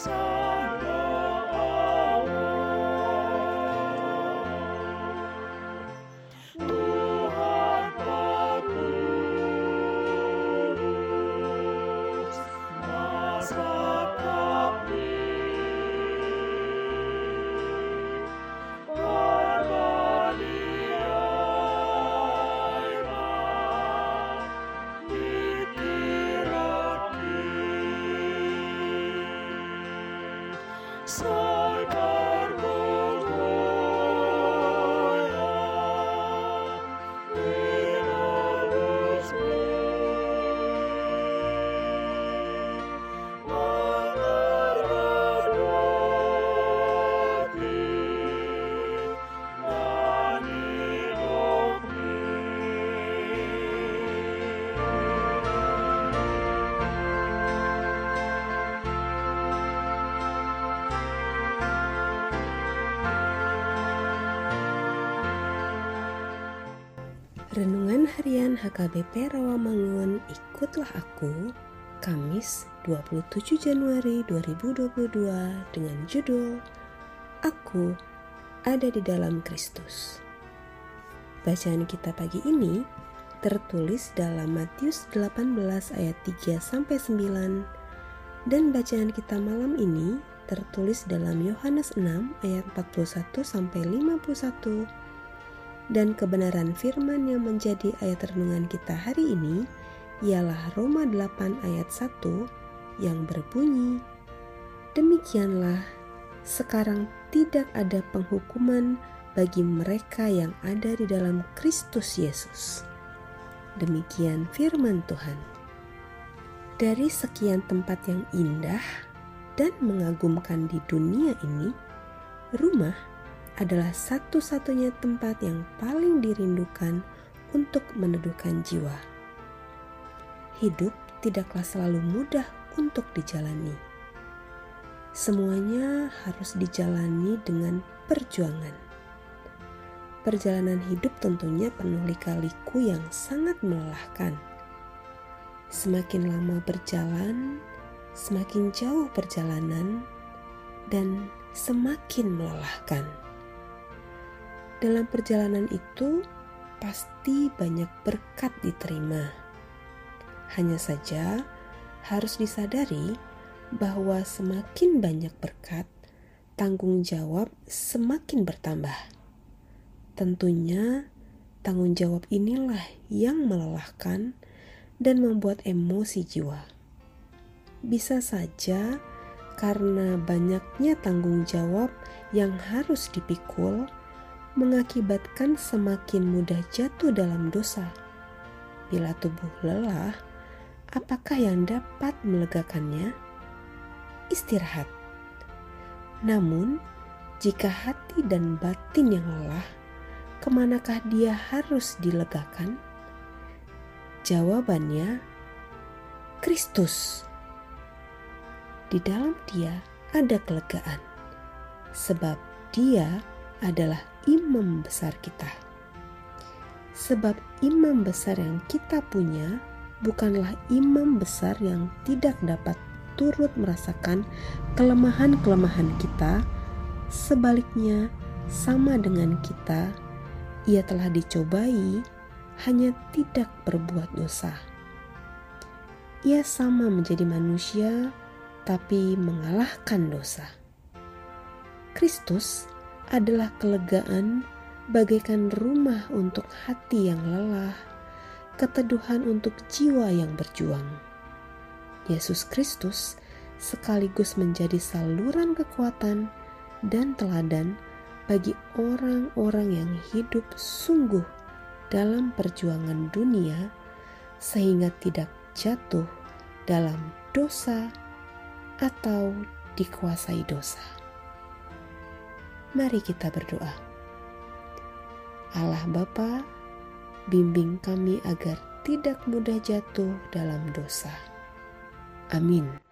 So. Sai, Renungan Harian HKBP Rawamangun Ikutlah Aku Kamis 27 Januari 2022 dengan judul Aku ada di dalam Kristus. Bacaan kita pagi ini tertulis dalam Matius 18 ayat 3 sampai 9 dan bacaan kita malam ini tertulis dalam Yohanes 6 ayat 41 sampai 51 dan kebenaran firman yang menjadi ayat renungan kita hari ini ialah Roma 8 ayat 1 yang berbunyi Demikianlah sekarang tidak ada penghukuman bagi mereka yang ada di dalam Kristus Yesus. Demikian firman Tuhan. Dari sekian tempat yang indah dan mengagumkan di dunia ini, rumah adalah satu-satunya tempat yang paling dirindukan untuk meneduhkan jiwa. Hidup tidaklah selalu mudah untuk dijalani. Semuanya harus dijalani dengan perjuangan. Perjalanan hidup tentunya penuh lika-liku yang sangat melelahkan. Semakin lama berjalan, semakin jauh perjalanan, dan semakin melelahkan. Dalam perjalanan itu, pasti banyak berkat diterima. Hanya saja, harus disadari bahwa semakin banyak berkat, tanggung jawab semakin bertambah. Tentunya, tanggung jawab inilah yang melelahkan dan membuat emosi jiwa. Bisa saja karena banyaknya tanggung jawab yang harus dipikul mengakibatkan semakin mudah jatuh dalam dosa. Bila tubuh lelah, apakah yang dapat melegakannya? Istirahat. Namun, jika hati dan batin yang lelah, ke manakah dia harus dilegakan? Jawabannya, Kristus. Di dalam dia ada kelegaan, sebab dia adalah imam besar kita. Sebab imam besar yang kita punya bukanlah imam besar yang tidak dapat turut merasakan kelemahan-kelemahan kita. Sebaliknya, sama dengan kita, ia telah dicobai, hanya tidak berbuat dosa. Ia sama menjadi manusia, tapi mengalahkan dosa. Kristus adalah kelegaan bagaikan rumah untuk hati yang lelah, keteduhan untuk jiwa yang berjuang. Yesus Kristus sekaligus menjadi saluran kekuatan dan teladan bagi orang-orang yang hidup sungguh dalam perjuangan dunia, sehingga tidak jatuh dalam dosa atau dikuasai dosa. Mari kita berdoa. Allah Bapa, bimbing kami agar tidak mudah jatuh dalam dosa. Amin.